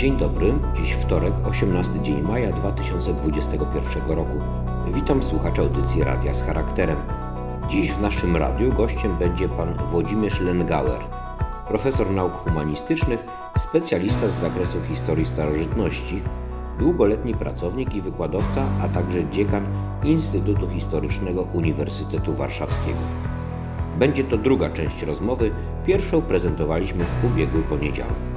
Dzień dobry, dziś wtorek, 18 dzień maja 2021 roku. Witam słuchaczy audycji Radia z charakterem. Dziś w naszym radiu gościem będzie pan Włodzimierz Lengauer, profesor nauk humanistycznych, specjalista z zakresu historii starożytności, długoletni pracownik i wykładowca, a także dziekan Instytutu Historycznego Uniwersytetu Warszawskiego. Będzie to druga część rozmowy, pierwszą prezentowaliśmy w ubiegły poniedziałek.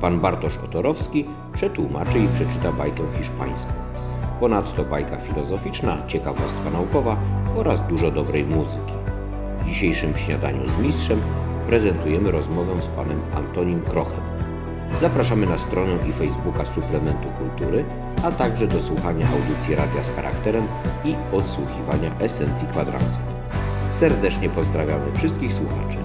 Pan Bartosz Otorowski przetłumaczy i przeczyta bajkę hiszpańską. Ponadto bajka filozoficzna, ciekawostka naukowa oraz dużo dobrej muzyki. W dzisiejszym śniadaniu z mistrzem prezentujemy rozmowę z panem Antonim Krochem. Zapraszamy na stronę i Facebooka Suplementu Kultury, a także do słuchania audycji Radia z charakterem i odsłuchiwania esencji kwadransa. Serdecznie pozdrawiamy wszystkich słuchaczy.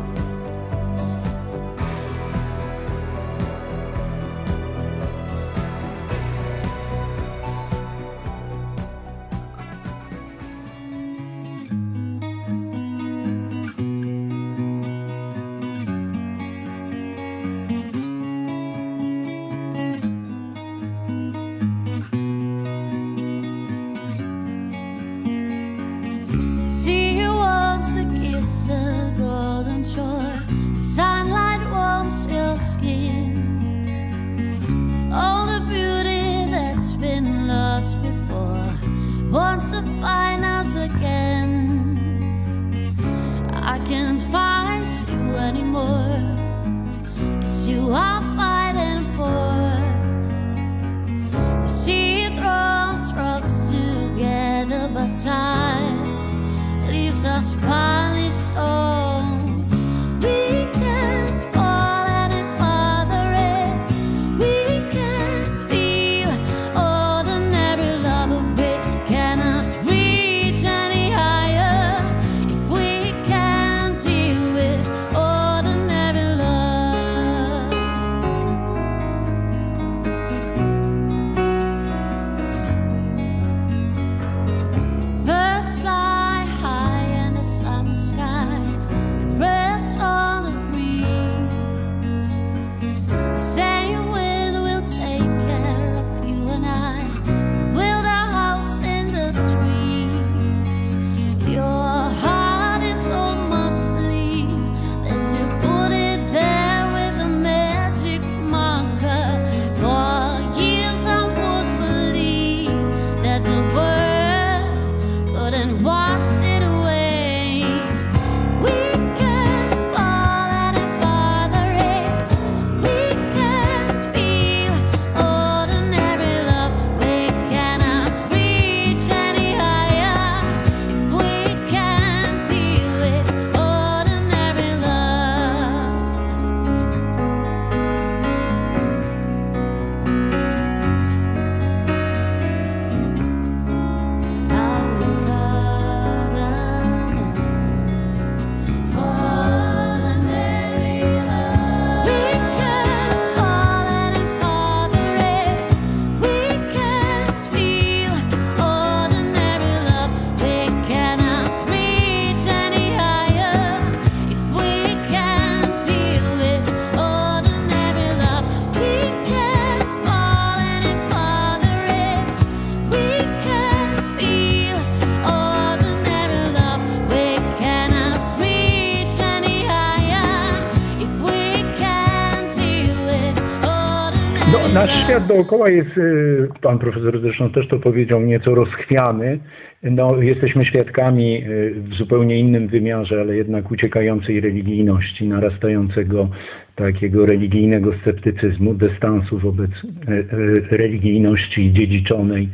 Świat dookoła jest, y, pan profesor zresztą też to powiedział, nieco rozchwiany. No, jesteśmy świadkami y, w zupełnie innym wymiarze, ale jednak uciekającej religijności, narastającego takiego religijnego sceptycyzmu, dystansu wobec y, religijności dziedziczonej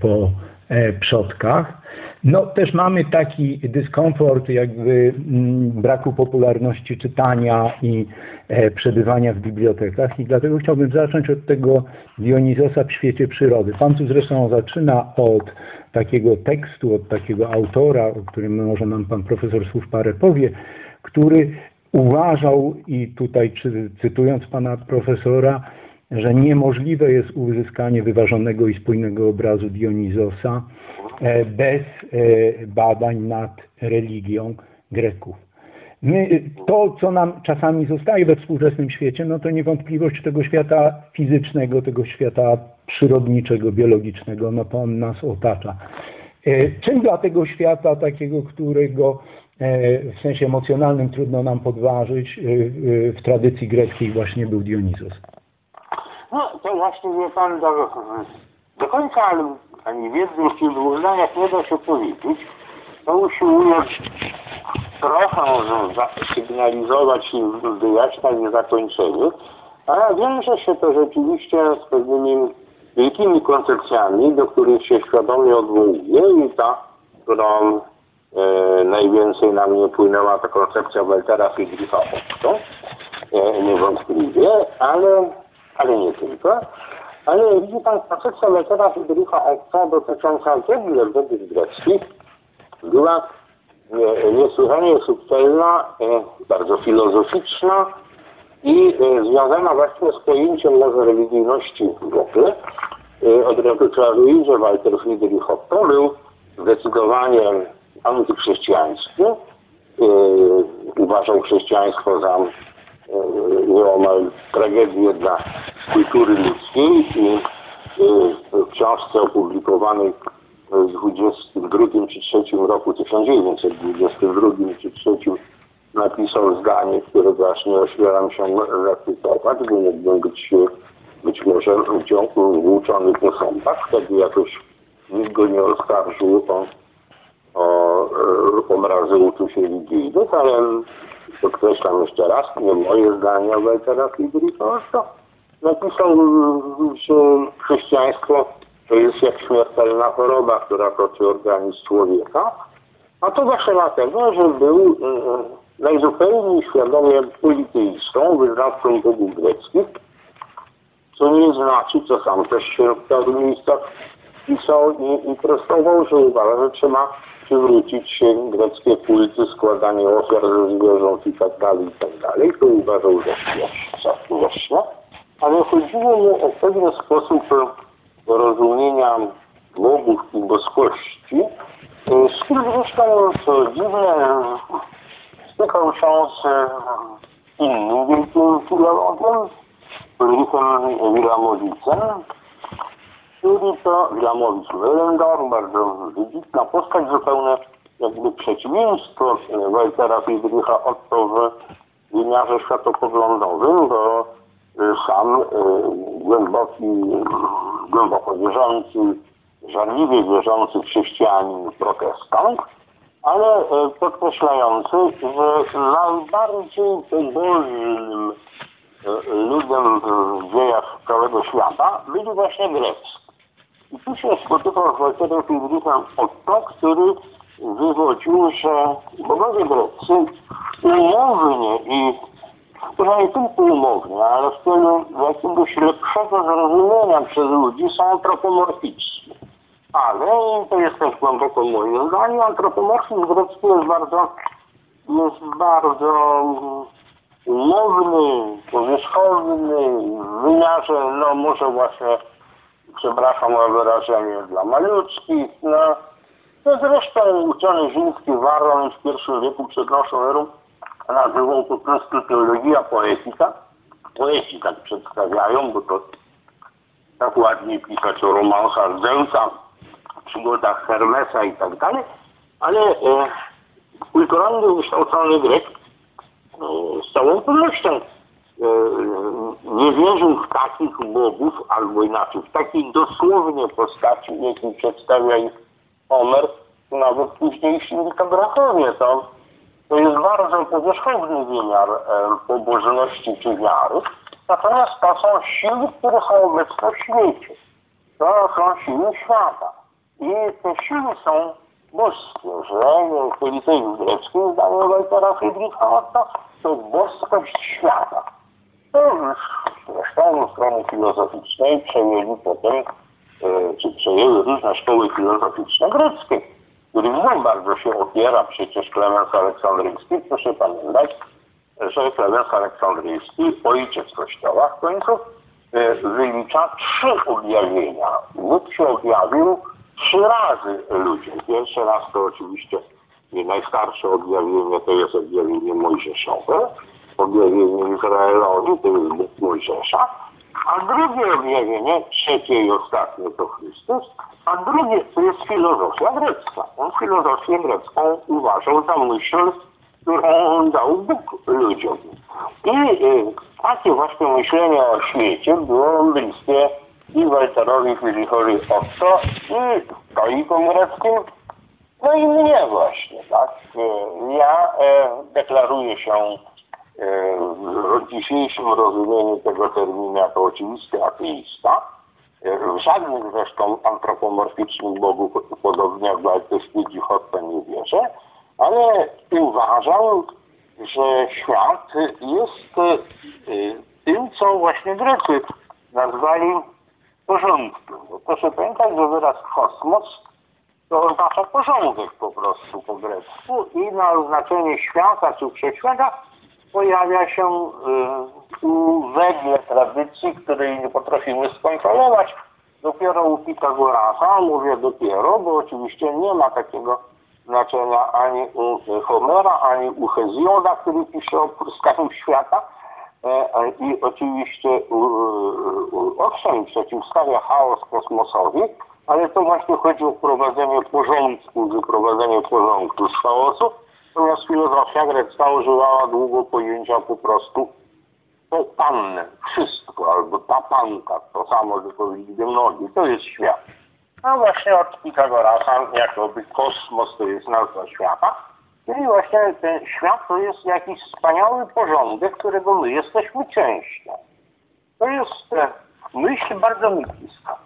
po przodkach. No też mamy taki dyskomfort jakby mm, braku popularności czytania i e, przebywania w bibliotekach i dlatego chciałbym zacząć od tego Dionizosa w świecie przyrody. Pan tu zresztą zaczyna od takiego tekstu, od takiego autora, o którym może nam pan profesor słów parę powie, który uważał i tutaj czy, cytując pana profesora, że niemożliwe jest uzyskanie wyważonego i spójnego obrazu Dionizosa bez e, badań nad religią Greków. My, to, co nam czasami zostaje we współczesnym świecie, no to niewątpliwość tego świata fizycznego, tego świata przyrodniczego, biologicznego, no to on nas otacza. E, Czym dla tego świata, takiego, którego e, w sensie emocjonalnym trudno nam podważyć, e, e, w tradycji greckiej właśnie był Dionizos? No, to właśnie wie pan, do, do końca ale ani w jednym czy w dwóch zdaniach nie da się powiedzieć. To usiłuję trochę za- sygnalizować i wyjaśniać zakończenie, ale wiąże się to rzeczywiście z pewnymi wielkimi koncepcjami, do których się świadomie odwołuję i ta, którą e, najwięcej na mnie wpłynęła, to koncepcja Waltera Friedricha Otto, e, niewątpliwie, ale, ale nie tylko. Ale widzi pan, koncepcja Waltera Friedricha Otto dotycząca w ogóle wobec greckich była nie- niesłychanie subtelna, e, bardzo filozoficzna i e, związana właśnie z pojęciem może religijności w ogóle. E, Od razu powiedzieć, że Walter Friedrich Otto był zdecydowanie antychrześcijański. E, Uważał chrześcijaństwo za e, nieomal tragedię dla kultury ludzkiej. I e, w książce opublikowanej w 22 czy 3 roku 1922 czy 3 napisał zdanie, którego aż nie ośmielam się zacytować, bo mógłbym być, być może wciągu włóczony po sądach, wtedy jakoś nikt go nie oskarżył o, o e, obrazy uczuć religijnych, ale podkreślam jeszcze raz, nie moje zdanie Waltera Friedricha Otto. Napisał, że chrześcijaństwo to jest jak śmiertelna choroba, która toczy organizm człowieka. A to właśnie dlatego, że był najzupełniej świadomie polityjską, wyznawcą bogów greckich, co nie znaczy, co sam też się w paru miejscach pisał i, i prostował, że uważa, że trzeba przywrócić się greckie kulty, składanie ofiar ze zwierząt i tak dalej, i tak dalej. To uważał za słuszne. Ale chodziło mu o pewien sposób rozumienia bogów i boskości, z którym zresztą, co dziwne, stykał się z innym wielkim filologiem, Ulrichem Wilamowicem, który to Wilamowicz Wellendorf, bardzo wybitna postać, zupełnie jakby przeciwieństwo Waltera Friedricha Otto w wymiarze światopoglądowym, bo e, sam e, głęboki, głęboko wierzący, żarliwie wierzący chrześcijanin protestant, ale e, podkreślający, że najbardziej pobożnym ludem w dziejach całego świata byli właśnie Grecy. I tu się spotykał z Walterem Friedrichem Otto, który wywodził, że bogowie Grecy umownie i chyba nie tylko umownie, ale w celu jakiegoś lepszego zrozumienia przez ludzi są antropomorficzni. Ale to jest też głęboko moje zdanie, antropomorfizm grecki jest bardzo, jest bardzo umowny, powierzchowny, w wymiarze, no może właśnie, przepraszam o wyrażenie, dla maluczkich, no. No zresztą uczony rzymski Waron w pierwszym wieku przed naszą erą nazywał po prostu teologia poetyka. Poeci tak przedstawiają, bo to tak ładnie pisać o romansach Zeusa, przygodach Hermesa i tak dalej, ale e, kulturalnie wykształcony Grek e, z całą pewnością nie wierzył w takich bogów, albo inaczej, w takiej dosłownie postaci, w jakiej przedstawia ich Homer, nawet późniejsi litografowie. To, to jest bardzo powierzchowny wymiar e, pobożności czy wiary, natomiast to są siły, które są obecne w świecie. To są siły świata. I te siły są boskie, że polityk grecki, zdaniem Waltera Friedricha Otto, to boskość świata. Zresztą z strony filozoficznej przejęli potem, e, czy przejęły różne szkoły filozoficzne greckie, których znów bardzo się opiera przecież Klemens Aleksandryjski. Proszę pamiętać, że Klemens Aleksandryjski, ojciec Kościoła w końcu, e, wylicza trzy objawienia. Bóg się objawił trzy razy ludziom. Pierwszy raz to oczywiście I najstarsze objawienie to jest objawienie mojżeszowe, objawienie Izraelowi to jest Bóg Mojżesza, a drugie objawienie, trzecie i ostatnie to Chrystus, a drugie to jest filozofia grecka. On filozofię grecką uważał za myśl, którą dał Bóg ludziom. I y, takie właśnie myślenie o świecie było bliskie i Walterowi Filichowi Otto i stoikom greckim, no i mnie właśnie, tak. Y, Ja e, deklaruję się w dzisiejszym rozumieniu tego terminu jako oczywisty ateista. Żadnych zresztą antropomorficznych bogów, podobnie jak Walter Spidzichotto, nie wierzę, ale uważam, że świat jest e, tym, co właśnie Grecy nazwali porządkiem. Proszę pamiętać, że wyraz kosmos to oznacza porządek po prostu po grecku i na oznaczenie świata czy wszechświata pojawia się y, u, wedle tradycji, której nie potrafimy skontrolować, dopiero u Pitagorasa, mówię dopiero, bo oczywiście nie ma takiego znaczenia ani u Homera, ani u Hezjoda, który pisze o pryskaniu świata. E, e, I oczywiście owszem, przeciwstawia chaos kosmosowi, ale to właśnie chodzi o wprowadzenie porządku, wyprowadzenie porządku z chaosu, natomiast filozofia grecka używała długo pojęcia po prostu to wszystko, albo ta panka, to samo, że powiedzieć nogi, to jest świat. A właśnie od Pitagorasa jakoby kosmos to jest nazwa świata, czyli właśnie ten świat to jest jakiś wspaniały porządek, którego my jesteśmy częścią. To jest e, myśl bardzo mi bliska.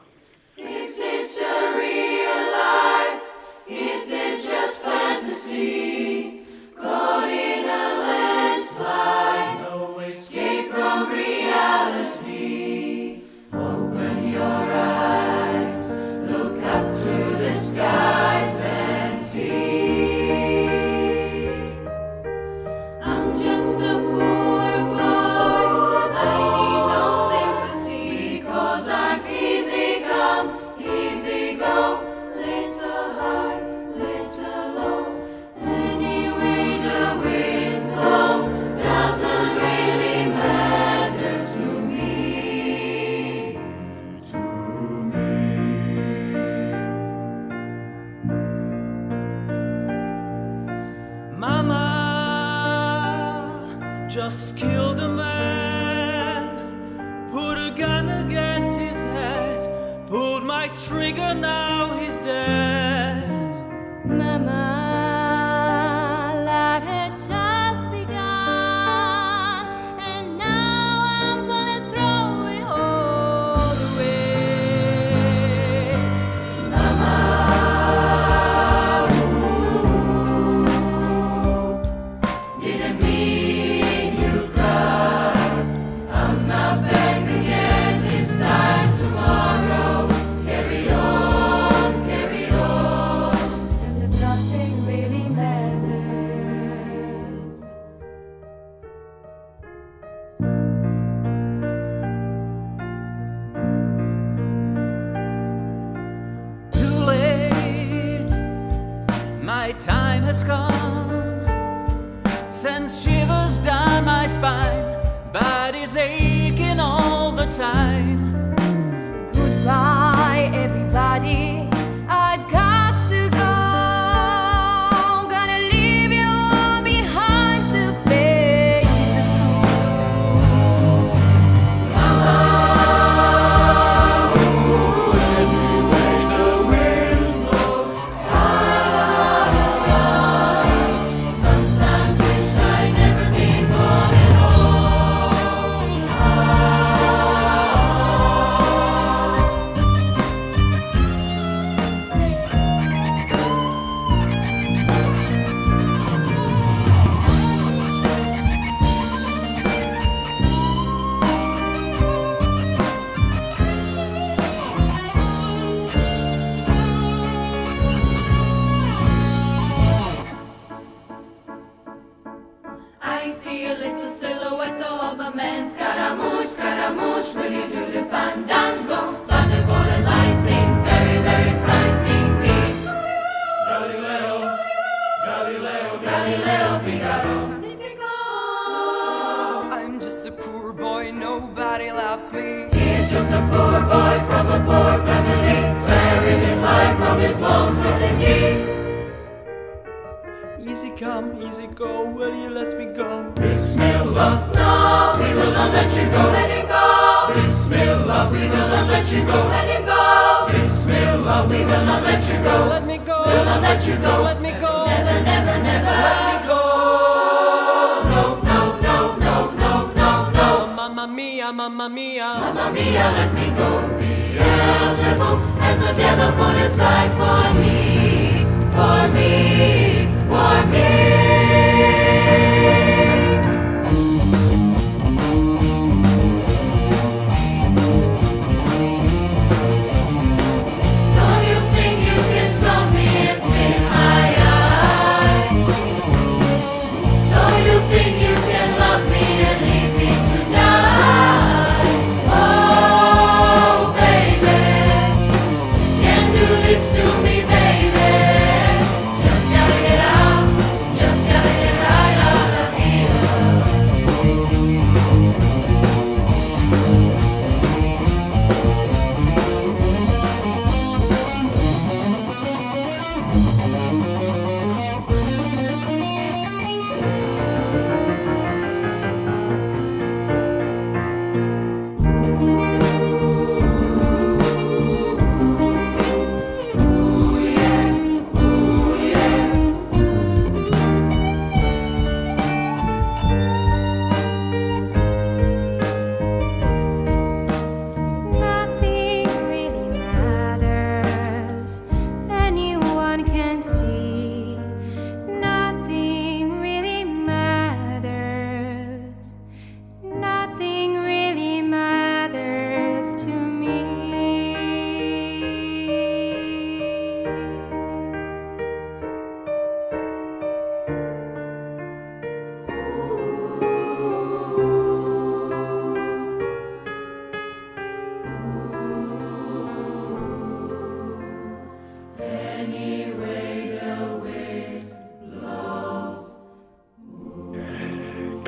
Is this the real life? Is this just fantasy? Caught in a landslide,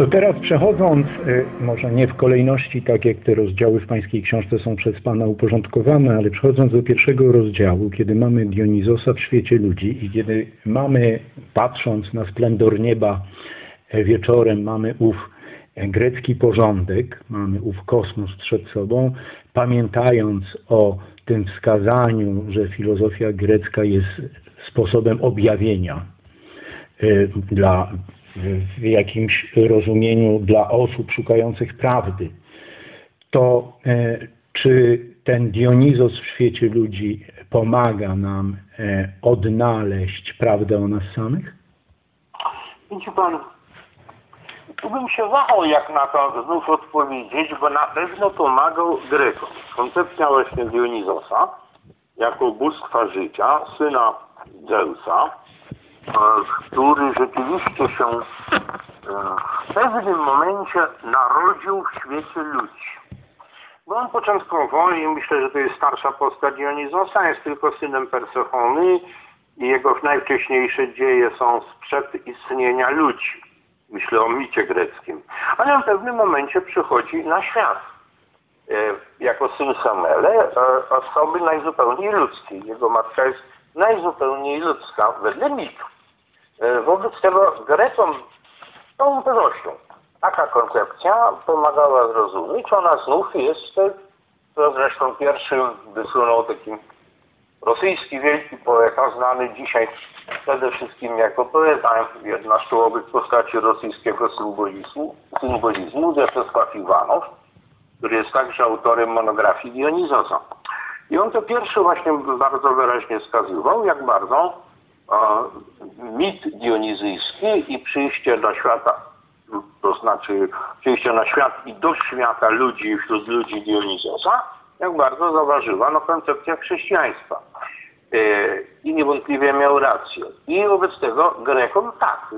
To teraz przechodząc, y, może nie w kolejności, tak jak te rozdziały w Pańskiej książce są przez Pana uporządkowane, ale przechodząc do pierwszego rozdziału, kiedy mamy Dionizosa w świecie ludzi i kiedy mamy, patrząc na splendor nieba e, wieczorem, mamy ów e, grecki porządek, mamy ów kosmos przed sobą, pamiętając o tym wskazaniu, że filozofia grecka jest sposobem objawienia, y, dla, w jakimś rozumieniu dla osób szukających prawdy, to e, czy ten Dionizos w świecie ludzi pomaga nam e, odnaleźć prawdę o nas samych? Widzi pan, tu bym się wahał jak na to znów odpowiedzieć, bo na pewno pomagał Grekom. Koncepcja właśnie Dionizosa jako bóstwa życia, syna Zeusa, który rzeczywiście się e, w pewnym momencie narodził w świecie ludzi. Bo on początkowo, i myślę, że to jest starsza postać Dionizosa, jest tylko synem Persefony i jego najwcześniejsze dzieje są sprzed istnienia ludzi. Myślę o micie greckim. Ale w pewnym momencie przychodzi na świat. E, jako syn Samele, e, osoby najzupełniej ludzkiej. Jego matka jest najzupełniej ludzka wedle mitu. E, wobec tego Grekom z całą pewnością taka koncepcja pomagała zrozumieć. Ona znów jest, e, to zresztą pierwszym wysunął taki rosyjski wielki poeta, znany dzisiaj przede wszystkim jako poeta, jedna z czołowych postaci rosyjskiego symbolizmu, symbolizmu Wiaczesław Iwanow, który jest także autorem monografii Dionizosa. I on to pierwszy właśnie bardzo wyraźnie wskazywał, jak bardzo mit dionizyjski i przyjście do świata, to znaczy przyjście na świat i do świata ludzi wśród ludzi Dionizosa, jak bardzo zaważyła no, koncepcja chrześcijaństwa. E, I niewątpliwie miał rację. I wobec tego Grekom tak,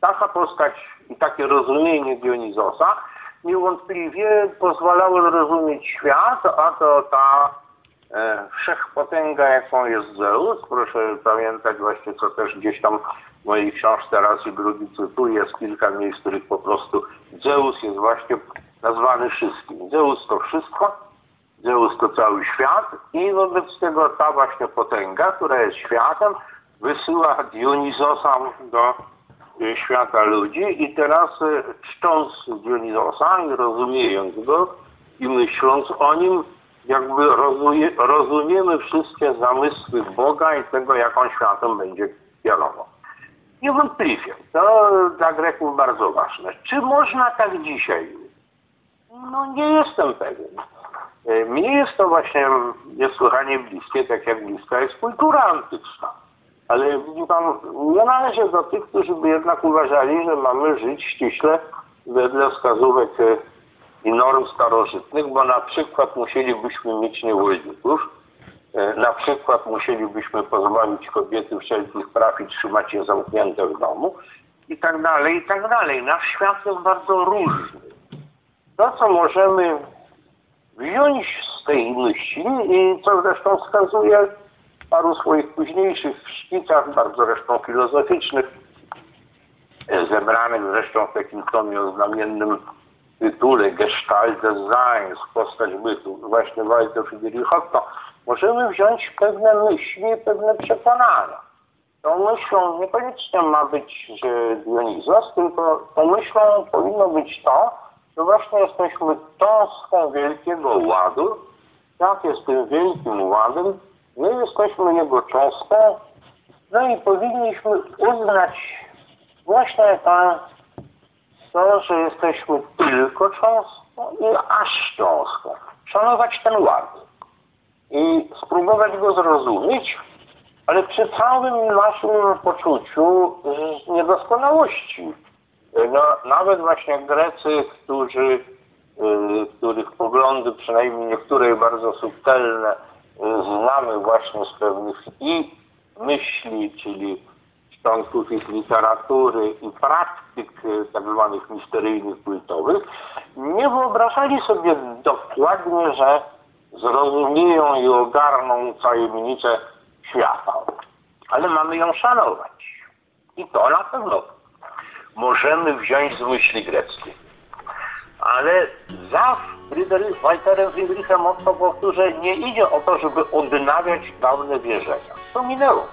taka postać i takie rozumienie Dionizosa niewątpliwie pozwalało zrozumieć świat, a to ta wszechpotęga, jaką jest Zeus. Proszę pamiętać właśnie, co też gdzieś tam w mojej książce raz i drugi cytuję, jest kilka miejsc, w których po prostu Zeus jest właśnie nazwany wszystkim. Zeus to wszystko, Zeus to cały świat i wobec tego ta właśnie potęga, która jest światem, wysyła Dionizosa do y, świata ludzi i teraz y, czcząc Dionizosa i rozumiejąc go i myśląc o nim, jakby rozumie, rozumiemy wszystkie zamysły Boga i tego, jak on światem będzie kierował. Niewątpliwie, to dla Greków bardzo ważne. Czy można tak dzisiaj? No nie jestem pewien. Mnie jest to właśnie niesłychanie bliskie, tak jak bliska jest kultura antyczna. Ale pan, nie należę do tych, którzy by jednak uważali, że mamy żyć ściśle wedle wskazówek e, i norm starożytnych, bo na przykład musielibyśmy mieć niewolników, e, na przykład musielibyśmy pozbawić kobiety wszelkich praw i trzymać je zamknięte w domu i tak dalej, i tak dalej. Nasz świat jest bardzo różny. To, co możemy wziąć z tej myśli i co zresztą wskazuje w paru swoich późniejszych szkicach, bardzo zresztą filozoficznych, e, zebranych zresztą w takim tomie o znamiennym tytule Gestalt des postać bytu, właśnie Walter Friedrich Otto, możemy wziąć pewne myśli, pewne przekonania. Tą myślą niekoniecznie ma być Dionizos, tylko tą myślą powinno być to, że właśnie jesteśmy cząstką wielkiego ładu, jak jest tym wielkim ładem, my jesteśmy jego cząstką, no i powinniśmy uznać właśnie to, to, że jesteśmy tylko cząstką i aż cząstką. Szanować ten ład i spróbować go zrozumieć, ale przy całym naszym poczuciu niedoskonałości. No, nawet właśnie Grecy, którzy, y, których poglądy, przynajmniej niektóre bardzo subtelne, y, znamy właśnie z pewnych i myśli, czyli szczątków ich literatury i praktyk y, tak zwanych misteryjnych kultowych, nie wyobrażali sobie dokładnie, że zrozumieją i ogarną tajemnicę świata. Ale mamy ją szanować. I to na pewno możemy wziąć z myśli greckiej. Ale za Friedrich, Walterem Friedrichem Otto powtórzę, nie idzie o to, żeby odnawiać dawne wierzenia. To minęło.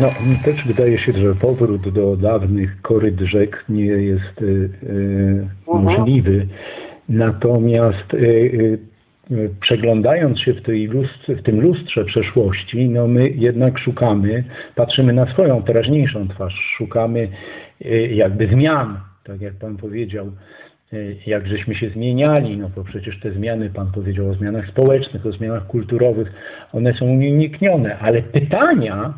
No, mi też wydaje się, że powrót do dawnych koryt rzek nie jest e, możliwy. Natomiast e, e, przeglądając się w, tej lustrze, w tym lustrze przeszłości, no my jednak szukamy, patrzymy na swoją teraźniejszą twarz, szukamy jakby zmian, tak jak Pan powiedział, jak żeśmy się zmieniali, no to przecież te zmiany, Pan powiedział o zmianach społecznych, o zmianach kulturowych, one są nieuniknione, ale pytania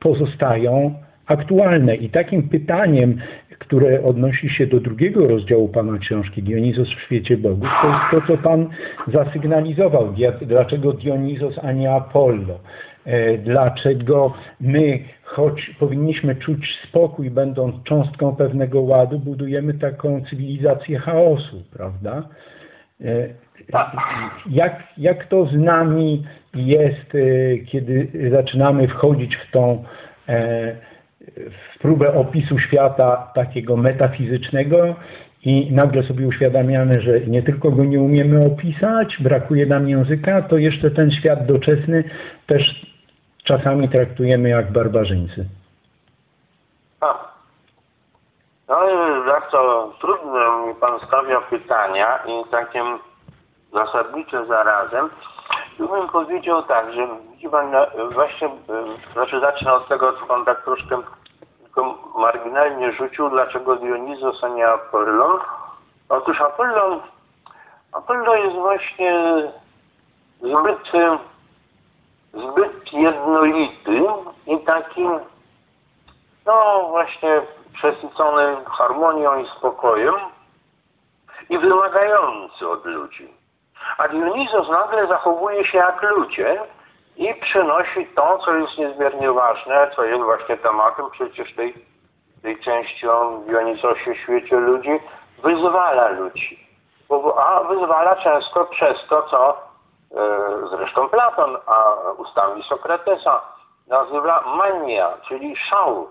pozostają aktualne i takim pytaniem, które odnosi się do drugiego rozdziału Pana książki Dionizos w świecie bogów, to jest to, co Pan zasygnalizował. Dlaczego Dionizos, a nie Apollo? E, Dlaczego my, choć powinniśmy czuć spokój, będąc cząstką pewnego ładu, budujemy taką cywilizację chaosu, prawda? E, Jak, jak to z nami jest, e, kiedy zaczynamy wchodzić w tą e, w próbę opisu świata takiego metafizycznego i nagle sobie uświadamiamy, że nie tylko go nie umiemy opisać, brakuje nam języka, to jeszcze ten świat doczesny też czasami traktujemy jak barbarzyńcy. A. No i bardzo trudne mi pan stawia pytania i takie zasadnicze zarazem. Tu bym powiedział tak, że widzi pan, no, właśnie, e, znaczy zacznę od tego, co pan tak troszkę tylko marginalnie rzucił, dlaczego Dionizos, a nie Apollon. Otóż Apollon, Apollo jest właśnie zbyt, e, zbyt jednolity i taki no właśnie przesycony harmonią i spokojem i wymagający od ludzi. A Dionizos nagle zachowuje się jak ludzie i przynosi to, co jest niezmiernie ważne, co jest właśnie tematem przecież tej, tej części o Dionizosie, świecie ludzi, wyzwala ludzi. A wyzwala często przez to, co e, zresztą Platon, a ustami Sokratesa nazywa mania, czyli szał.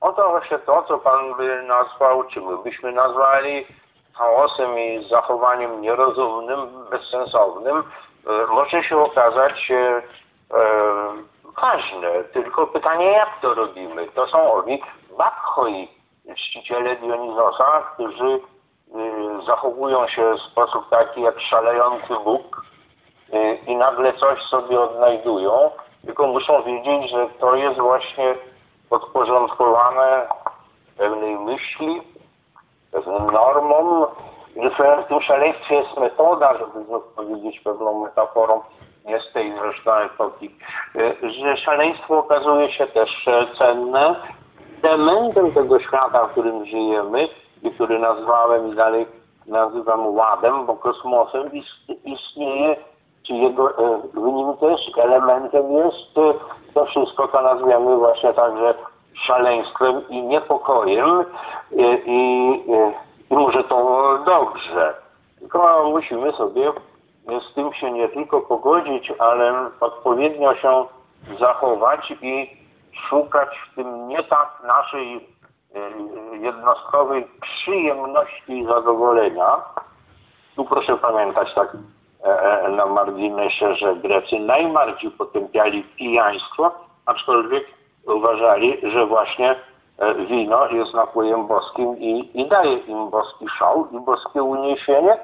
Oto właśnie to, co Pan by nazwał, czy my byśmy nazwali chaosem i zachowaniem nierozumnym, bezsensownym, e, może się okazać e, e, ważne. Tylko pytanie, jak to robimy? To są owi bakhoi, czciciele Dionizosa, którzy zachowują się w sposób taki jak szalejący Bóg i nagle coś sobie odnajdują, tylko muszą wiedzieć, że to jest właśnie podporządkowane pewnej myśli, pewnym normom, że w tym szaleństwie jest metoda, żeby znów powiedzieć pewną metaforą, nie z tej zresztą epoki, y, że szaleństwo okazuje się też e, cenne, elementem tego świata, w którym żyjemy i który nazwałem i dalej nazywam ładem, bo kosmosem ist, istnieje, czy jego nim też elementem jest to wszystko, co nazwiemy właśnie także szaleństwem i niepokojem e, i, e, i może to dobrze. Tylko musimy sobie z tym się nie tylko pogodzić, ale odpowiednio się zachować i szukać w tym nie tak naszej e, jednostkowej przyjemności i zadowolenia. Tu proszę pamiętać tak e, e, na marginesie, że Grecy najbardziej potępiali pijaństwo, aczkolwiek uważali, że właśnie e, wino jest napojem boskim i, i daje im boski szał i boskie uniesienie,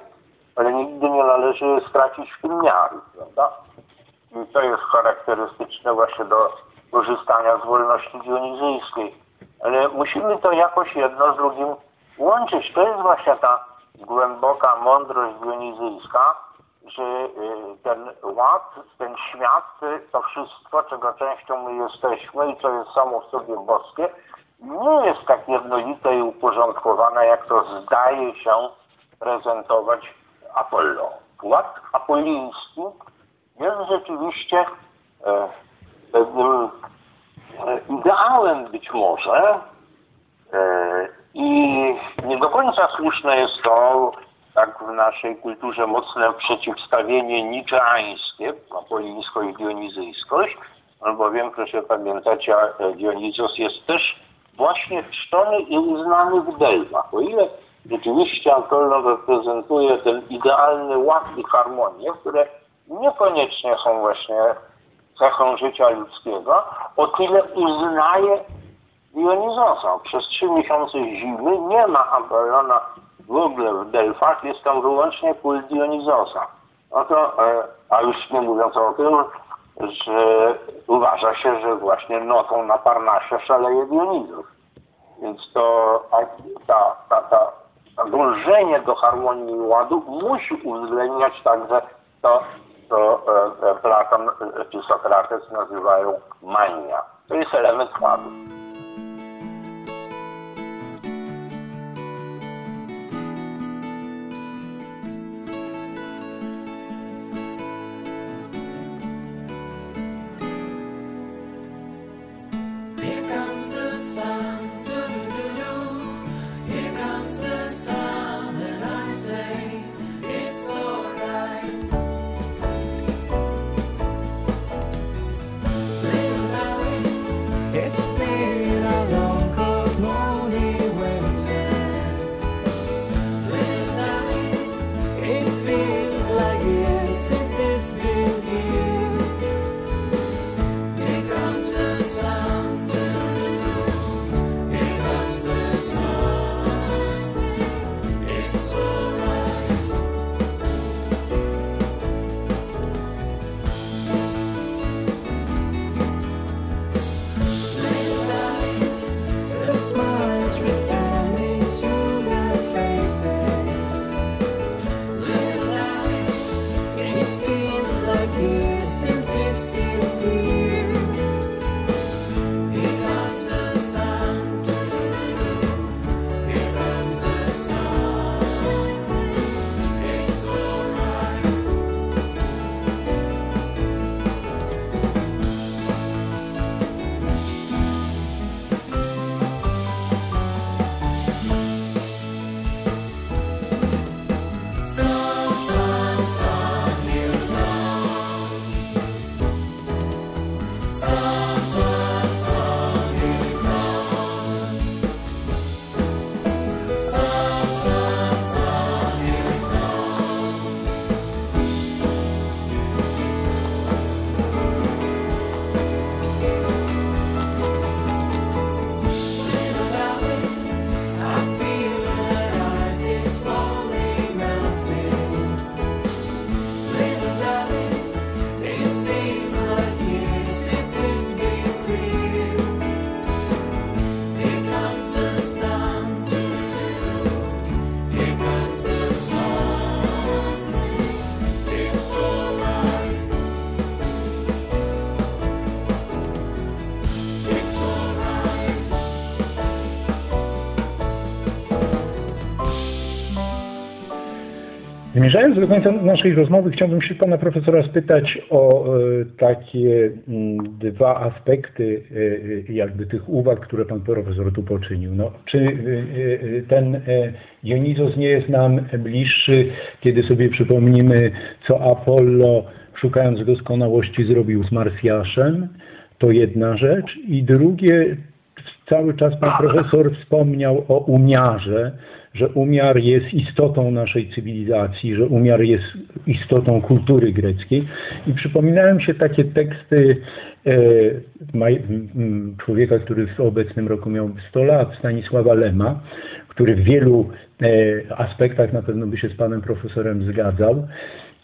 ale nigdy nie należy stracić w tym miary, prawda? I to jest charakterystyczne właśnie do korzystania z wolności dionizyjskiej. Ale musimy to jakoś jedno z drugim łączyć. To jest właśnie ta głęboka mądrość dionizyjska, że y, ten ład, ten świat, to wszystko, czego częścią my jesteśmy i co jest samo w sobie boskie, nie jest tak jednolite i uporządkowane, jak to zdaje się prezentować Apollo. Ład apolliński jest rzeczywiście e, pewnym e, ideałem być może e, i nie do końca słuszne jest to, tak w naszej kulturze mocne przeciwstawienie niczeańskie, apolińsko i dionizyjskość, albowiem proszę pamiętać, Dionizos jest też właśnie czczony i uznany w Delmach. O ile rzeczywiście Apollo reprezentuje ten idealny ład i harmonię, które niekoniecznie są właśnie cechą życia ludzkiego, o tyle uznaje Dionizosa. Przez trzy miesiące zimy nie ma Apollona w ogóle w Delfach, jest tam wyłącznie kult Dionizosa. No to, e, a już nie mówiąc o tym, że uważa się, że właśnie nocą na Parnasie szaleje Dionizos. Więc to ta, ta, ta, ta dążenie do harmonii i ładu musi uwzględniać także to, co e, e, Platon czy Sokrates nazywają mania. To jest element ładu. Zmierzając do końca naszej rozmowy, chciałbym się pana profesora spytać o e, takie mm, dwa aspekty e, e, jakby tych uwag, które pan profesor tu poczynił. No, czy ten Dionizos nie jest nam bliższy, kiedy sobie przypomnimy, co Apollo szukając doskonałości zrobił z Marsjaszem? To jedna rzecz. I drugie, cały czas pan profesor wspomniał o umiarze, że umiar jest istotą naszej cywilizacji, że umiar jest istotą kultury greckiej. I przypominają się takie teksty e, człowieka, który w obecnym roku miał 100 lat, Stanisława Lema, który w wielu e, aspektach na pewno by się z panem profesorem zgadzał.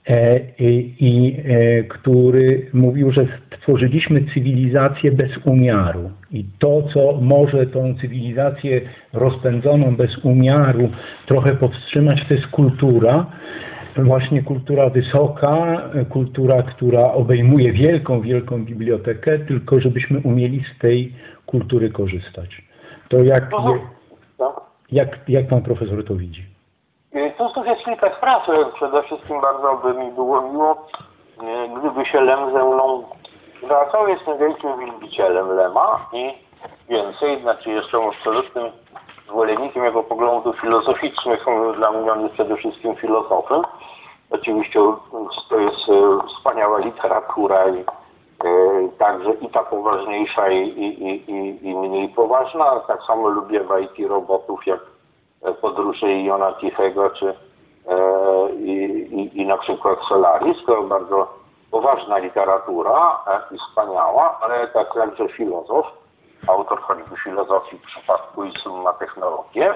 E, i, i e, który mówił, że stworzyliśmy cywilizację bez umiaru. I to, co może tą cywilizację rozpędzoną bez umiaru trochę powstrzymać, to jest kultura. Właśnie kultura wysoka, kultura, która obejmuje wielką, wielką bibliotekę, tylko żebyśmy umieli z tej kultury korzystać. To jak, jak, jak pan profesor to widzi? Y, Tu jest kilka spraw. Przede wszystkim bardzo by mi było miło, y, gdyby się Lem ze mną zwracał. Jestem wielkim wielbicielem Lema i więcej, znaczy jestem absolutnym zwolennikiem jego poglądów filozoficznych. Dla mnie on jest przede wszystkim filozofem. Oczywiście to jest y, wspaniała literatura i y, także i ta poważniejsza i, i, i- i mniej poważna. Tak samo lubię bajki robotów jak Podróże Jona Tichego czy e, i, i, i na przykład Solaris. To bardzo poważna literatura e, i wspaniała, ale tak jakże filozof, autor choćby filozofii w przypadku i summa technologię,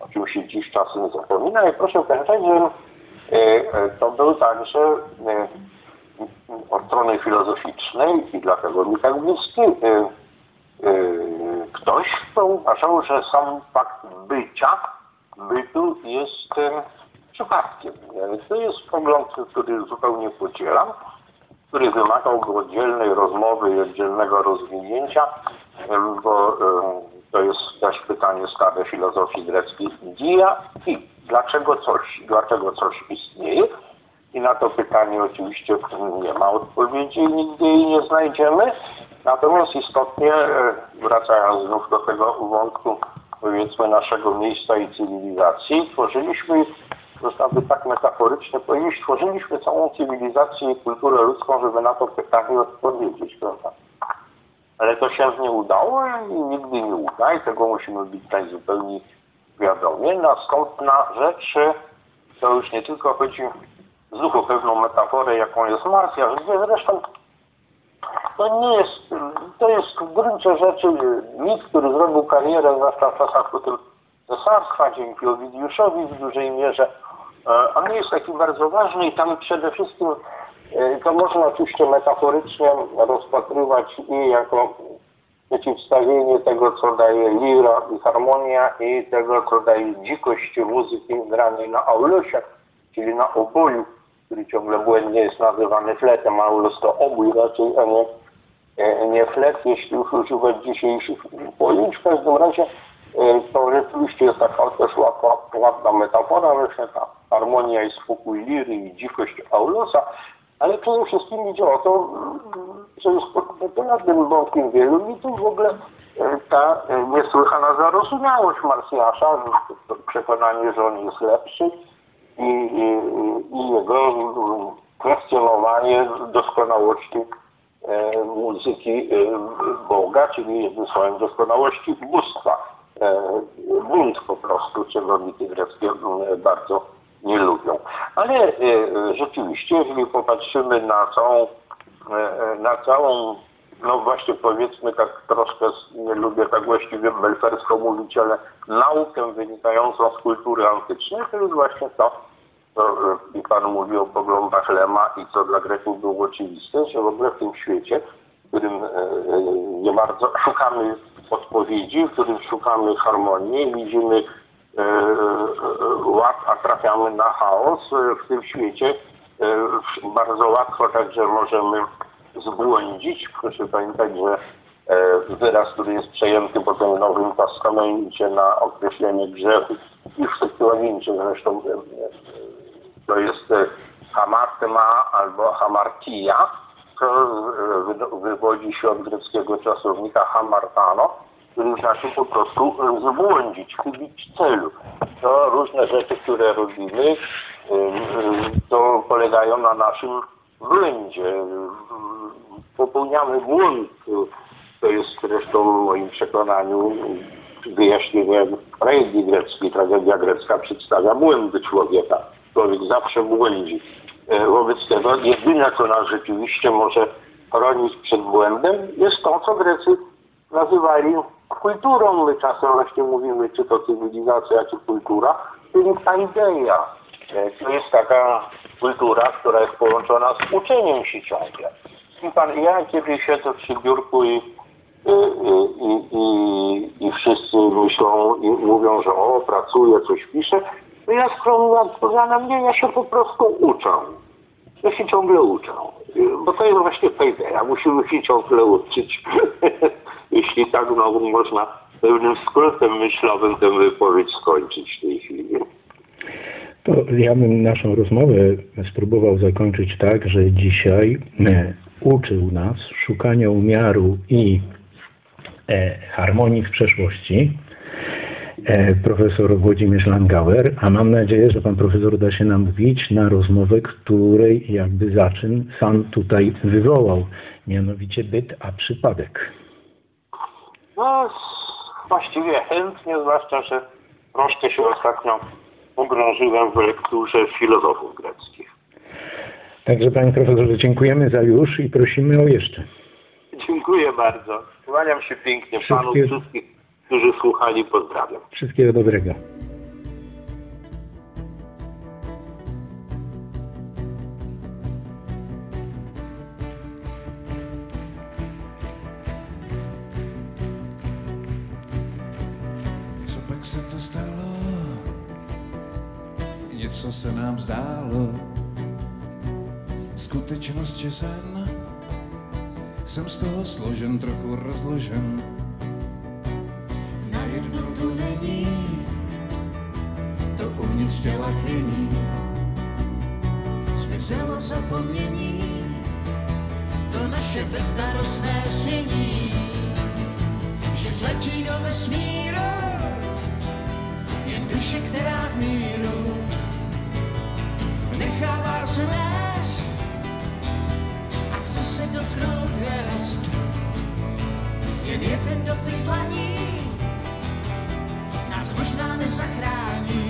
o czym się dziś czasem zapomina i proszę pamiętać, że e, to był także od strony filozoficznej i dlatego mi tak bliski ktoś, kto uważał, że sam fakt bycia, bytu jest e, przypadkiem. E, To jest pogląd, który zupełnie podzielam, który wymagałby oddzielnej rozmowy i oddzielnego rozwinięcia, bo to jest też pytanie stare filozofii greckiej dia i dlaczego coś, dlaczego coś istnieje. I na to pytanie oczywiście nie ma odpowiedzi nigdy jej nie znajdziemy. Natomiast istotnie, e, wracając znów do tego wątku, powiedzmy, naszego miejsca i cywilizacji, tworzyliśmy, można by tak metaforycznie powiedzieć, tworzyliśmy całą cywilizację i kulturę ludzką, żeby na to pytanie odpowiedzieć, prawda? Ale to się nie udało i nigdy nie uda i tego musimy być tutaj zupełnie świadomi. Następna rzecz, to już nie tylko chodzi znów o pewną metaforę, jaką jest Marsja, że zresztą to nie jest, to jest w gruncie rzeczy mit, który zrobił karierę, zwłaszcza w czasach potem cesarstwa, dzięki Owidiuszowi w dużej mierze. E, On jest taki bardzo ważny i tam przede wszystkim e, to można oczywiście metaforycznie rozpatrywać i jako przeciwstawienie tego, co daje lira i harmonia i tego, co daje dzikość muzyki granej na aulosie, czyli na oboju, który ciągle błędnie jest nazywany fletem, a aulos to obój raczej, a nie, e, nie flet, jeśli już używać dzisiejszych pojęć. W każdym razie e, to rzeczywiście jest taka też łatwa, ładna metafora, właśnie ta harmonia i spokój liry i dzikość aulosa, ale przede wszystkim idzie o to, co jest po- ponad tym wątkiem wielu mitów w ogóle e, ta niesłychana zarozumiałość Marsjasza, przekonanie, że on jest lepszy i, i, i jego kwestionowanie doskonałości e, muzyki e, Boga, czyli jednym słowem doskonałości bóstwa. E, bunt po prostu, czego mity greckie mm, bardzo nie lubią. Ale e, e, rzeczywiście, jeżeli popatrzymy na całą, e, e, na całą, no właśnie powiedzmy tak troszkę, nie lubię tak właściwie belfersko mówić, ale naukę wynikającą z kultury antycznej, to jest właśnie to, co e, i Pan mówi o poglądach Lema i co dla Greków było oczywiste, że w ogóle w tym świecie, w którym e, e, nie bardzo szukamy odpowiedzi, w którym szukamy harmonii, widzimy ład, a trafiamy na chaos, w tym świecie bardzo łatwo także możemy zbłądzić. Proszę pamiętać, że e, wyraz, który jest przejęty potem w Nowym Testamencie na określenie grzechu i w Septuagincie zresztą e, e, to jest hamartma albo hamartia, to wy- wywodzi się od greckiego czasownika hamartano, który znaczy po prostu zabłądzić, chybić celu. To różne rzeczy, które robimy, to polegają na naszym błędzie. E, Popełniamy błąd. To jest zresztą w moim przekonaniu wyjaśnieniem tragedii greckiej. Tragedia grecka przedstawia błędy człowieka. Człowiek zawsze błędzi. E, Wobec tego jedyne, co nas rzeczywiście może chronić przed błędem, jest to, co Grecy nazywali kulturą. My czasem właśnie mówimy, czy to cywilizacja, czy kultura, czyli idea. To jest taka kultura, która jest połączona z uczeniem się ciągle. I pan, ja kiedy siedzę przy biurku i, i, i, i, i wszyscy myślą i mówią, że o, pracuję, coś piszę, to ja skromnie odpowiadam, nie, ja się po prostu uczę. Ja się ciągle uczę. Bo to jest właśnie ta idea. Musimy się ciągle uczyć. Jeśli tak znowu można pewnym skrótem myślowym tę wypowiedź skończyć w tej chwili. To ja bym naszą rozmowę spróbował zakończyć tak, że dzisiaj e, uczył nas szukania umiaru i e, harmonii w przeszłości e, profesor Włodzimierz Langauer, a mam nadzieję, że pan profesor da się namówić na rozmowę, której jakby zaczyn sam tutaj wywołał, mianowicie byt a przypadek. No, właściwie chętnie, zwłaszcza, że troszkę się ostatnio pogrążyłem w lekturze filozofów greckich. Także panie profesorze, dziękujemy za już i prosimy o jeszcze. Dziękuję bardzo. Kłaniam się pięknie panu Wszystkie- wszystkich, którzy słuchali. Pozdrawiam. Wszystkiego dobrego. Zdálo. Skutečnost, že sen jsem z toho složen, trochu rozložen. Najednou tu není, to uvnitř těla chvění. Zmizelo v zapomnění, to naše bezstarostné znění že letí do vesmíru, jen duše, která v míru nechává se vést a chce se dotknout hvězd. Jen jeden dotyk dlaní nás možná nezachrání,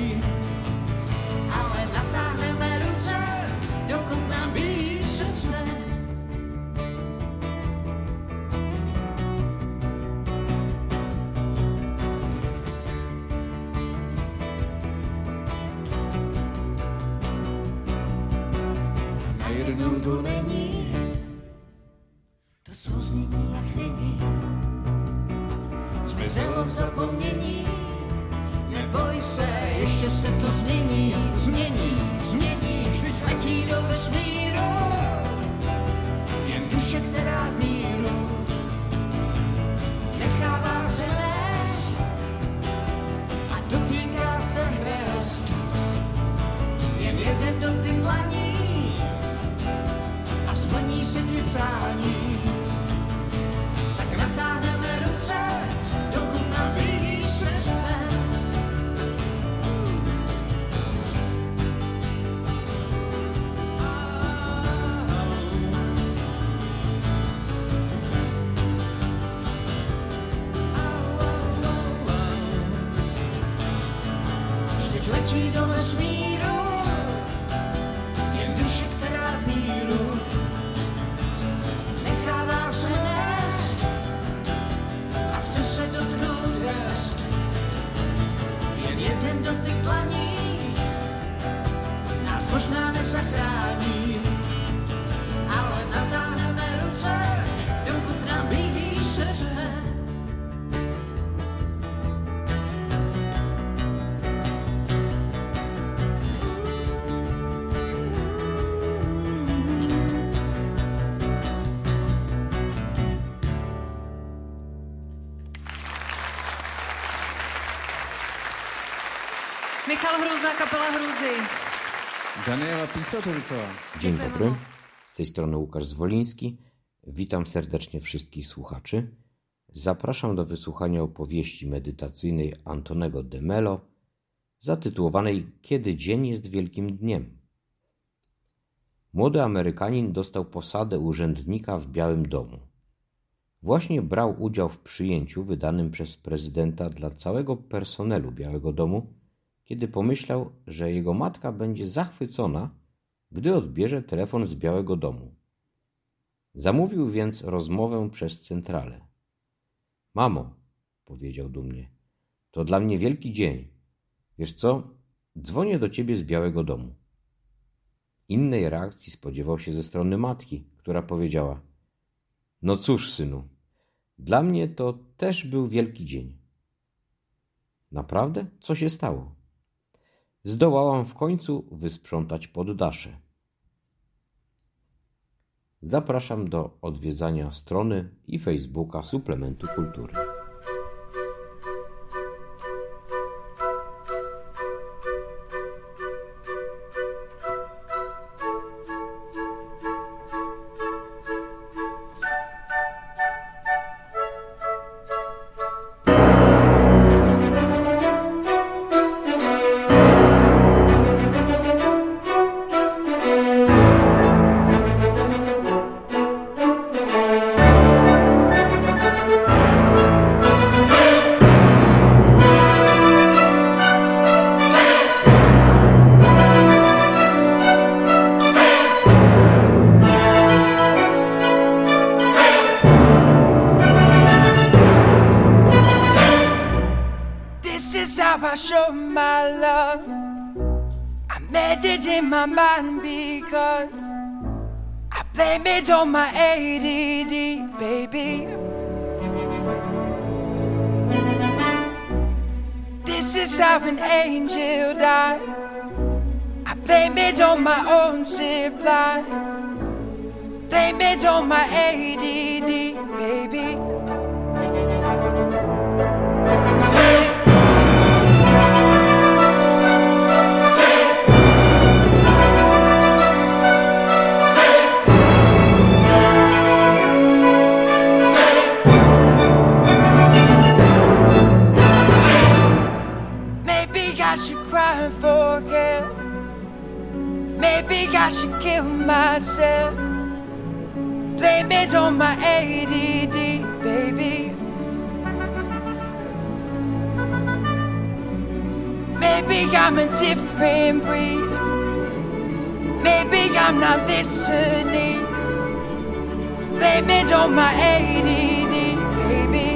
Hruza, kapela Hruzy. Daniela. Dzień dobry. Z tej strony Łukasz Zwoliński. Witam serdecznie wszystkich słuchaczy. Zapraszam do wysłuchania opowieści medytacyjnej Antonego de Mello zatytułowanej Kiedy dzień jest wielkim dniem. Młody Amerykanin dostał posadę urzędnika w Białym Domu. Właśnie brał udział w przyjęciu wydanym przez prezydenta dla całego personelu Białego Domu, kiedy pomyślał, że jego matka będzie zachwycona, gdy odbierze telefon z Białego Domu. Zamówił więc rozmowę przez centralę. Mamo, powiedział dumnie, to dla mnie wielki dzień. Wiesz co? Dzwonię do ciebie z Białego Domu. Innej reakcji spodziewał się ze strony matki, która powiedziała: No cóż, synu, dla mnie to też był wielki dzień. Naprawdę? Co się stało? Zdołałam w końcu wysprzątać poddasze. Zapraszam do odwiedzania strony i Facebooka Suplementu Kultury. In my mind because I blame it on my ADD, baby. This is how an angel died. I blame it on my own supply. Blame it on my ADD, baby. I should kill myself. Blame it on my ADD, baby. Maybe I'm a different breed. Maybe I'm not listening. Blame it on my ADD, baby.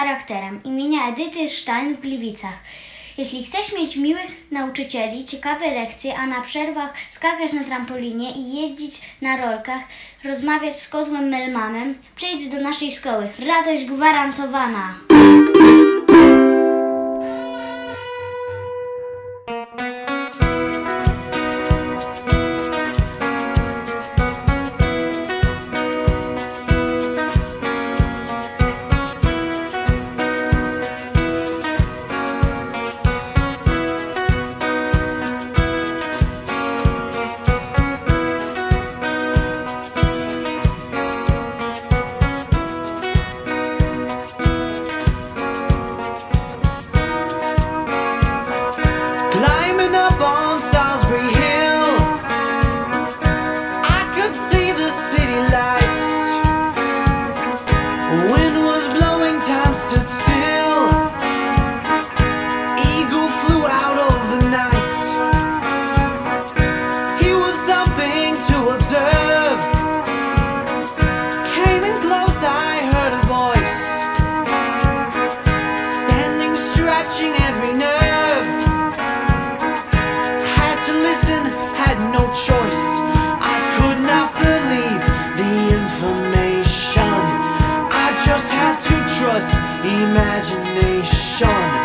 Charakterem imienia Edyty Stein w Gliwicach. Jeśli chcesz mieć miłych nauczycieli, ciekawe lekcje, a na przerwach skakać na trampolinie i jeździć na rolkach, rozmawiać z kozłem Melmanem, przyjdź do naszej szkoły. Radość gwarantowana! shine.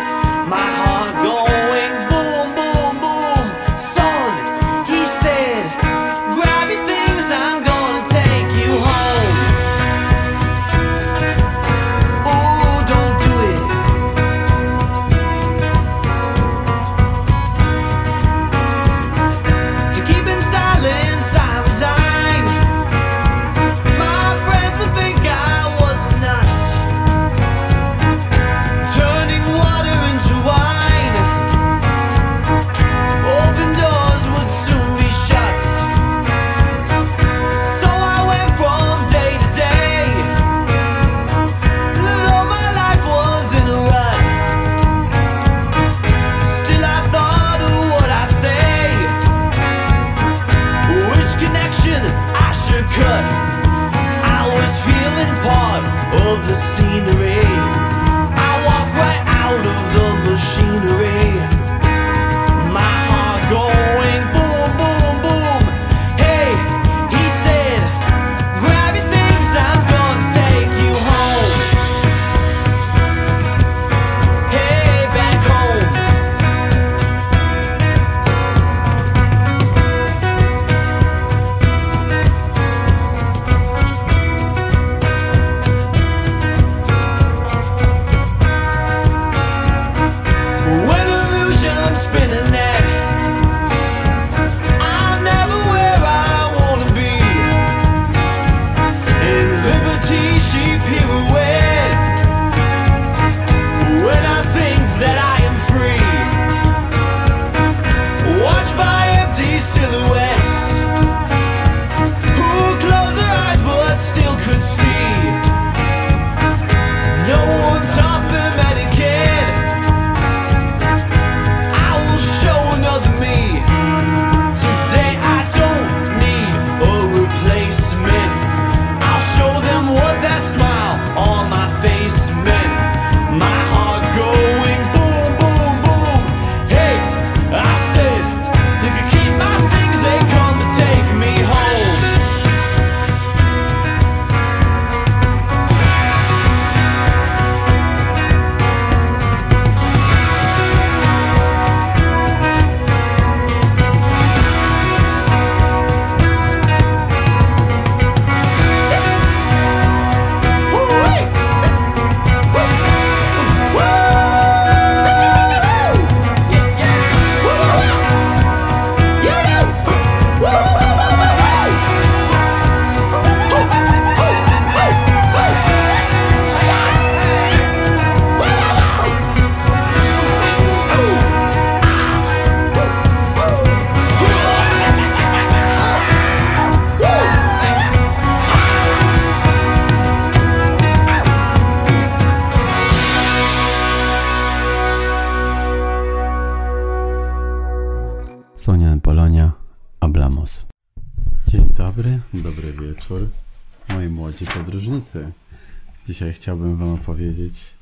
Opowiedzieć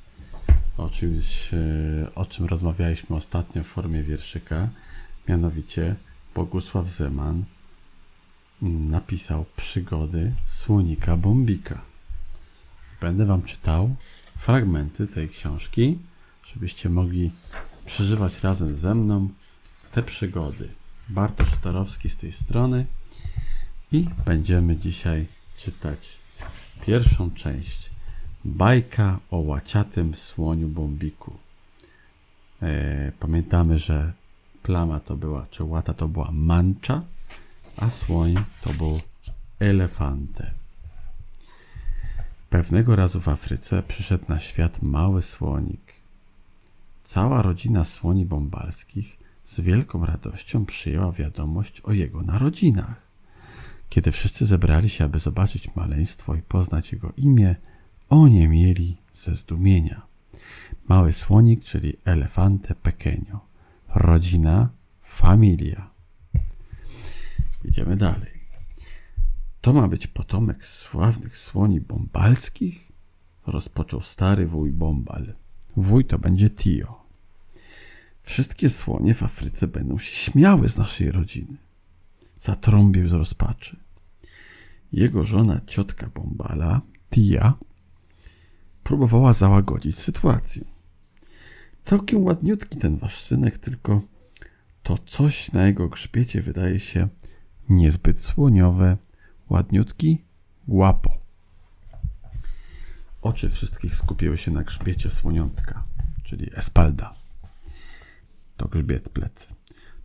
o czymś, e, o czym rozmawialiśmy ostatnio w formie wierszyka. Mianowicie Bogusław Zeman napisał przygody słonika Bombika. Będę Wam czytał fragmenty tej książki, żebyście mogli przeżywać razem ze mną te przygody. Bartosz Tarowski z tej strony i będziemy dzisiaj czytać pierwszą część. Bajka o łaciatym słoniu Bombiku. E, pamiętamy, że plama to była, czy łata to była mancza, a słoń to był elefante. Pewnego razu w Afryce przyszedł na świat mały słonik. Cała rodzina słoni bombalskich z wielką radością przyjęła wiadomość o jego narodzinach. Kiedy wszyscy zebrali się, aby zobaczyć maleństwo i poznać jego imię, oni mieli ze zdumienia. Mały słonik, czyli elefante pequeño. Rodzina, familia. Idziemy dalej. To ma być potomek sławnych słoni bombalskich? Rozpoczął stary wuj Bombal. Wuj to będzie Tio. Wszystkie słonie w Afryce będą się śmiały z naszej rodziny. Zatrąbił z rozpaczy. Jego żona, ciotka Bombala, Tia, próbowała załagodzić sytuację. Całkiem ładniutki ten wasz synek, tylko to coś na jego grzbiecie wydaje się niezbyt słoniowe. Ładniutki, łapo. Oczy wszystkich skupiły się na grzbiecie słoniątka, czyli Espalda. To grzbiet plecy.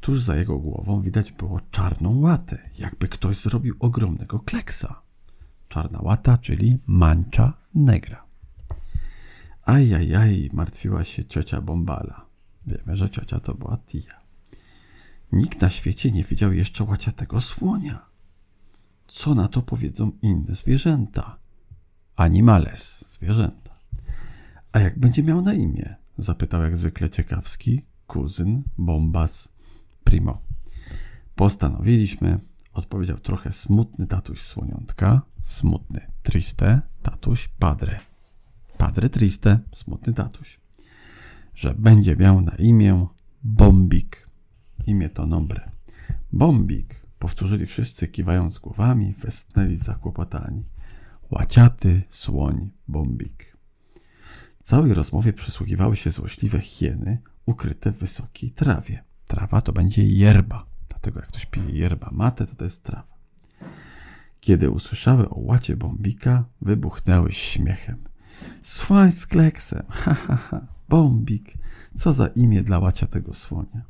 Tuż za jego głową widać było czarną łatę, jakby ktoś zrobił ogromnego kleksa. Czarna łata, czyli mancza negra. Ajajaj, martwiła się ciocia Bombala. Wiemy, że ciocia to była Tia. Nikt na świecie nie widział jeszcze łaciatego słonia. Co na to powiedzą inne zwierzęta? Animales, zwierzęta. A jak będzie miał na imię? Zapytał jak zwykle ciekawski kuzyn Bombas Primo. Postanowiliśmy, odpowiedział trochę smutny tatuś słoniątka, smutny, triste, tatuś Padre. Padre Triste, smutny tatuś, że będzie miał na imię Bombik. Imię to nombre. Bombik, powtórzyli wszyscy kiwając głowami, westnęli zakłopotani. Łaciaty słoń Bombik. Całej rozmowie przysłuchiwały się złośliwe hieny ukryte w wysokiej trawie. Trawa to będzie yerba, dlatego jak ktoś pije yerba mate, to to jest trawa. Kiedy usłyszały o łacie Bombika, wybuchnęły śmiechem. Słoń z kleksem, ha, ha, ha, Bombik, co za imię dla łacia tego słonia.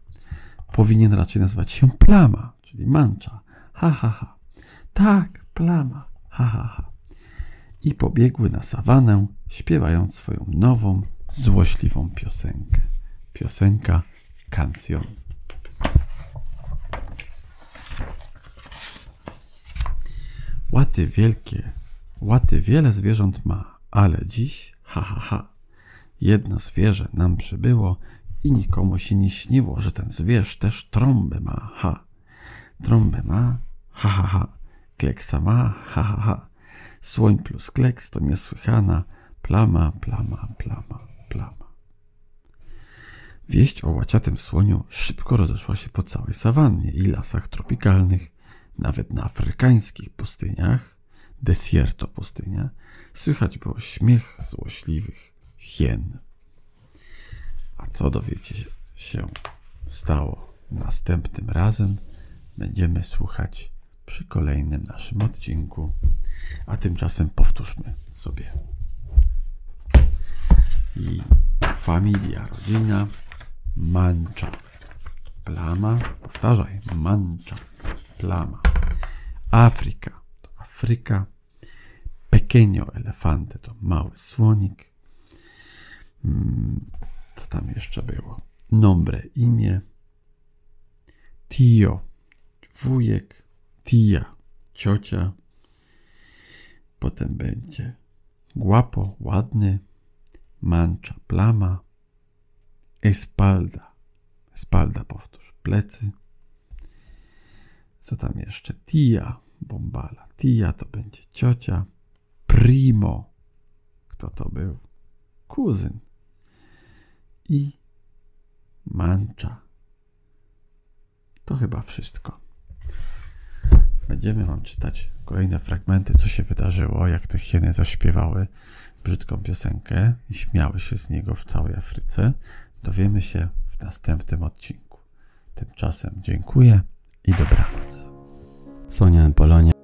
Powinien raczej nazywać się Plama, czyli Mancza, ha, ha, ha. Tak, Plama, ha, ha, ha. I pobiegły na sawanę, śpiewając swoją nową, złośliwą piosenkę. Piosenka Cancion. Łaty wielkie, łaty wiele zwierząt ma, ale dziś, ha, ha, ha, jedno zwierzę nam przybyło i nikomu się nie śniło, że ten zwierz też trąbę ma, ha. Trąbę ma, ha, ha, ha. Kleksa ma, ha, ha, ha. Słoń plus kleks to niesłychana plama, plama, plama, plama. Wieść o łaciatym słoniu szybko rozeszła się po całej sawannie i lasach tropikalnych, nawet na afrykańskich pustyniach, desierto pustynia, słychać było śmiech złośliwych hien. A co dowiecie się stało następnym razem, będziemy słuchać przy kolejnym naszym odcinku. A tymczasem powtórzmy sobie. I familia, rodzina, mancza, plama, powtarzaj, mancza, plama. Afryka to Afryka, pequeño elefante to mały słonik. Mm, Co tam jeszcze było? Nombre, imię. Tio, wujek. Tia, ciocia. Potem będzie guapo, ładny. Mancza, plama. Espalda. Espalda, powtórz, plecy. Co tam jeszcze? Tia, bombala. Tia to będzie ciocia. Primo. Kto to był? Kuzyn. I mancza. To chyba wszystko. Będziemy wam czytać kolejne fragmenty, co się wydarzyło, jak te hieny zaśpiewały brzydką piosenkę i śmiały się z niego w całej Afryce. Dowiemy się w następnym odcinku. Tymczasem dziękuję i dobranoc. Sonia Polonia.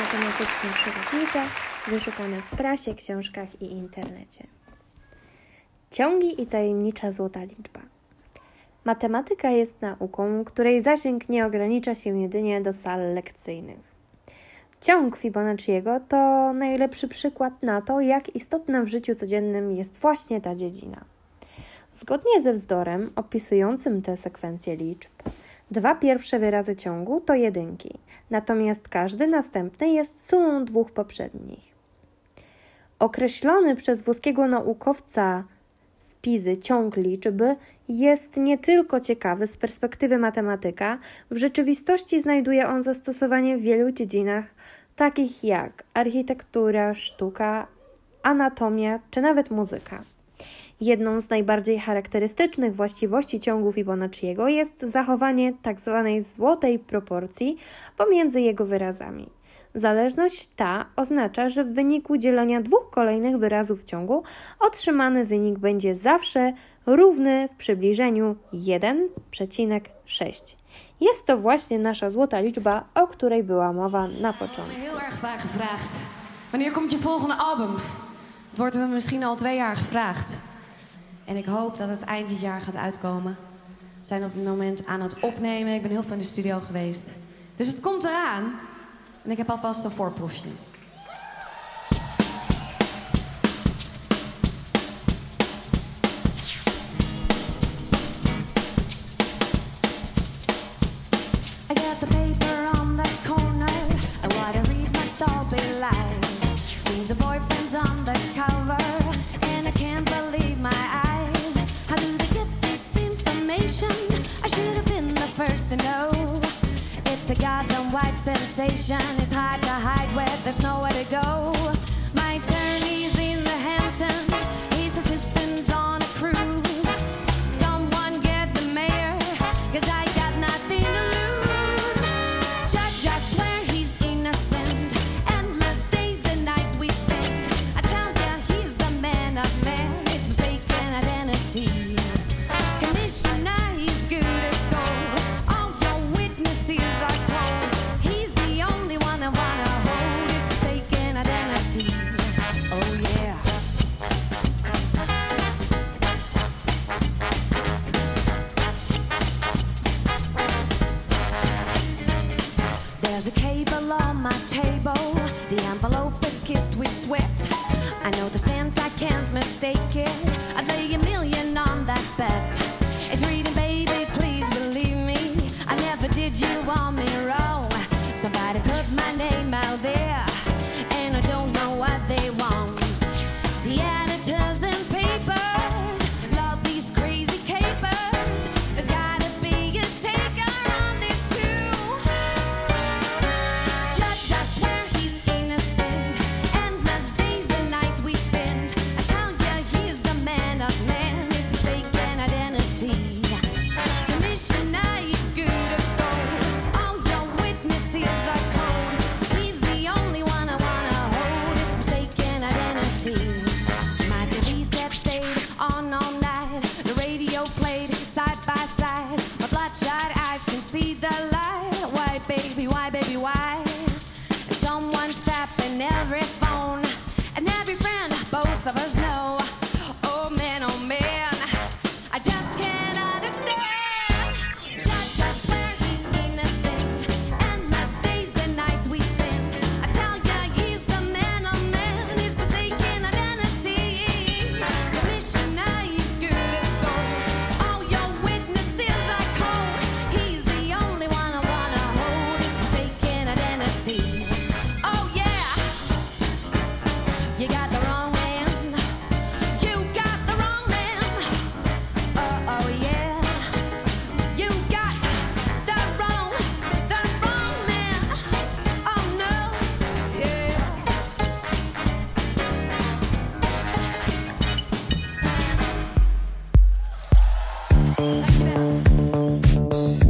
Ciekawostki matematyczno-przyrodnicze wyszukane w prasie, książkach i internecie. Ciągi i tajemnicza złota liczba. Matematyka jest nauką, której zasięg nie ogranicza się jedynie do sal lekcyjnych. Ciąg Fibonacciego to najlepszy przykład na to, jak istotna w życiu codziennym jest właśnie ta dziedzina. Zgodnie ze wzorem opisującym tę sekwencję liczb, dwa pierwsze wyrazy ciągu to jedynki, natomiast każdy następny jest sumą dwóch poprzednich. Określony przez włoskiego naukowca z Pizy ciąg liczby jest nie tylko ciekawy z perspektywy matematyka, w rzeczywistości znajduje on zastosowanie w wielu dziedzinach, takich jak architektura, sztuka, anatomia czy nawet muzyka. Jedną z najbardziej charakterystycznych właściwości ciągu Fibonacciego jest zachowanie tzw. złotej proporcji pomiędzy jego wyrazami. Zależność ta oznacza, że w wyniku dzielenia dwóch kolejnych wyrazów ciągu otrzymany wynik będzie zawsze równy w przybliżeniu 1,6. Jest to właśnie nasza złota liczba, o której była mowa na początku. Wanneer komt je volgende album? Het wordt me misschien al twee jaar gevraagd. En ik hoop dat het eind dit jaar gaat uitkomen. We zijn op dit moment aan het opnemen. Ik ben heel veel in de studio geweest. Dus het komt eraan. En ik heb alvast een voorproefje. I A goddamn white sensation. It's hard to hide where there's nowhere to go.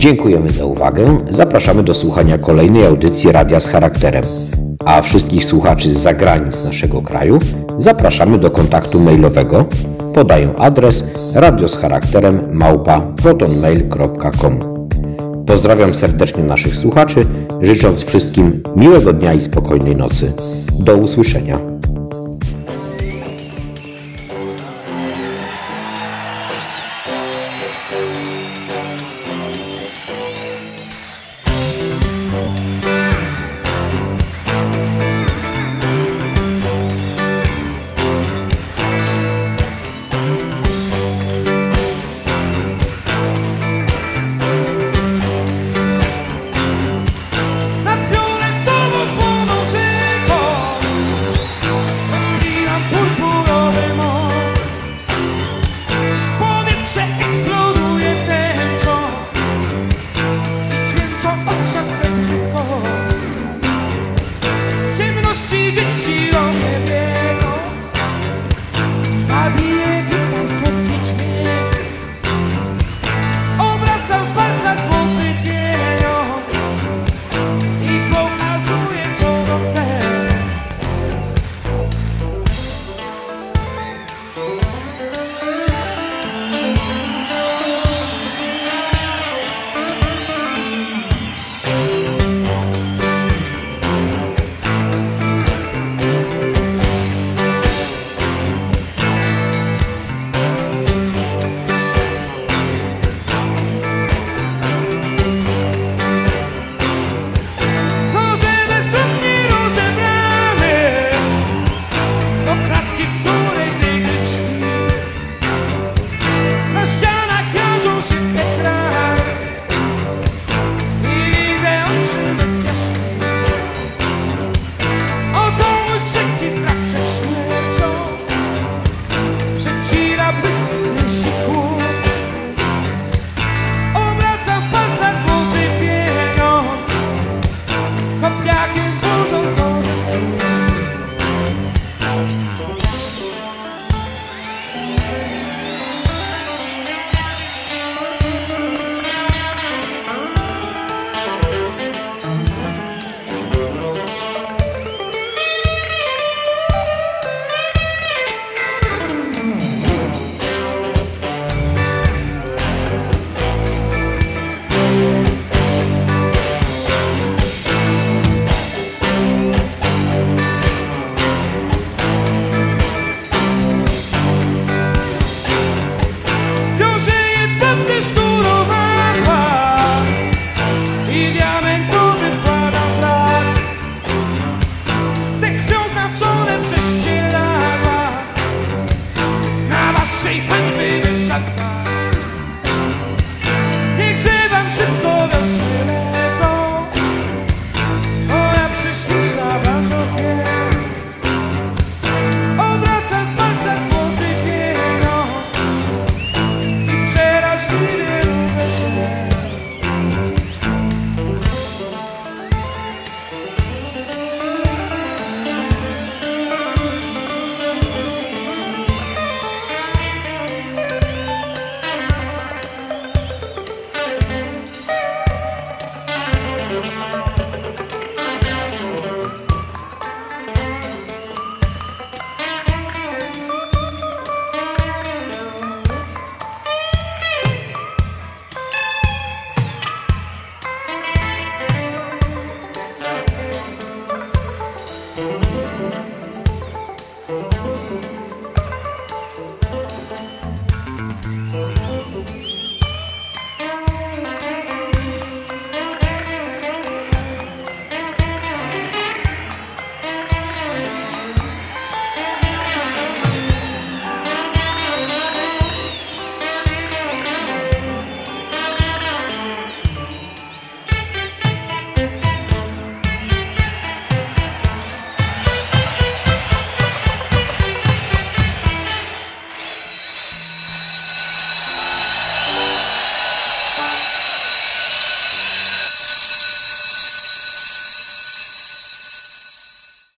Dziękujemy za uwagę. Zapraszamy do słuchania kolejnej audycji Radia z charakterem. A wszystkich słuchaczy z zagranic naszego kraju zapraszamy do kontaktu mailowego. Podaję adres radio z charakterem małpa protonmail.com. Pozdrawiam serdecznie naszych słuchaczy życząc wszystkim miłego dnia i spokojnej nocy. Do usłyszenia.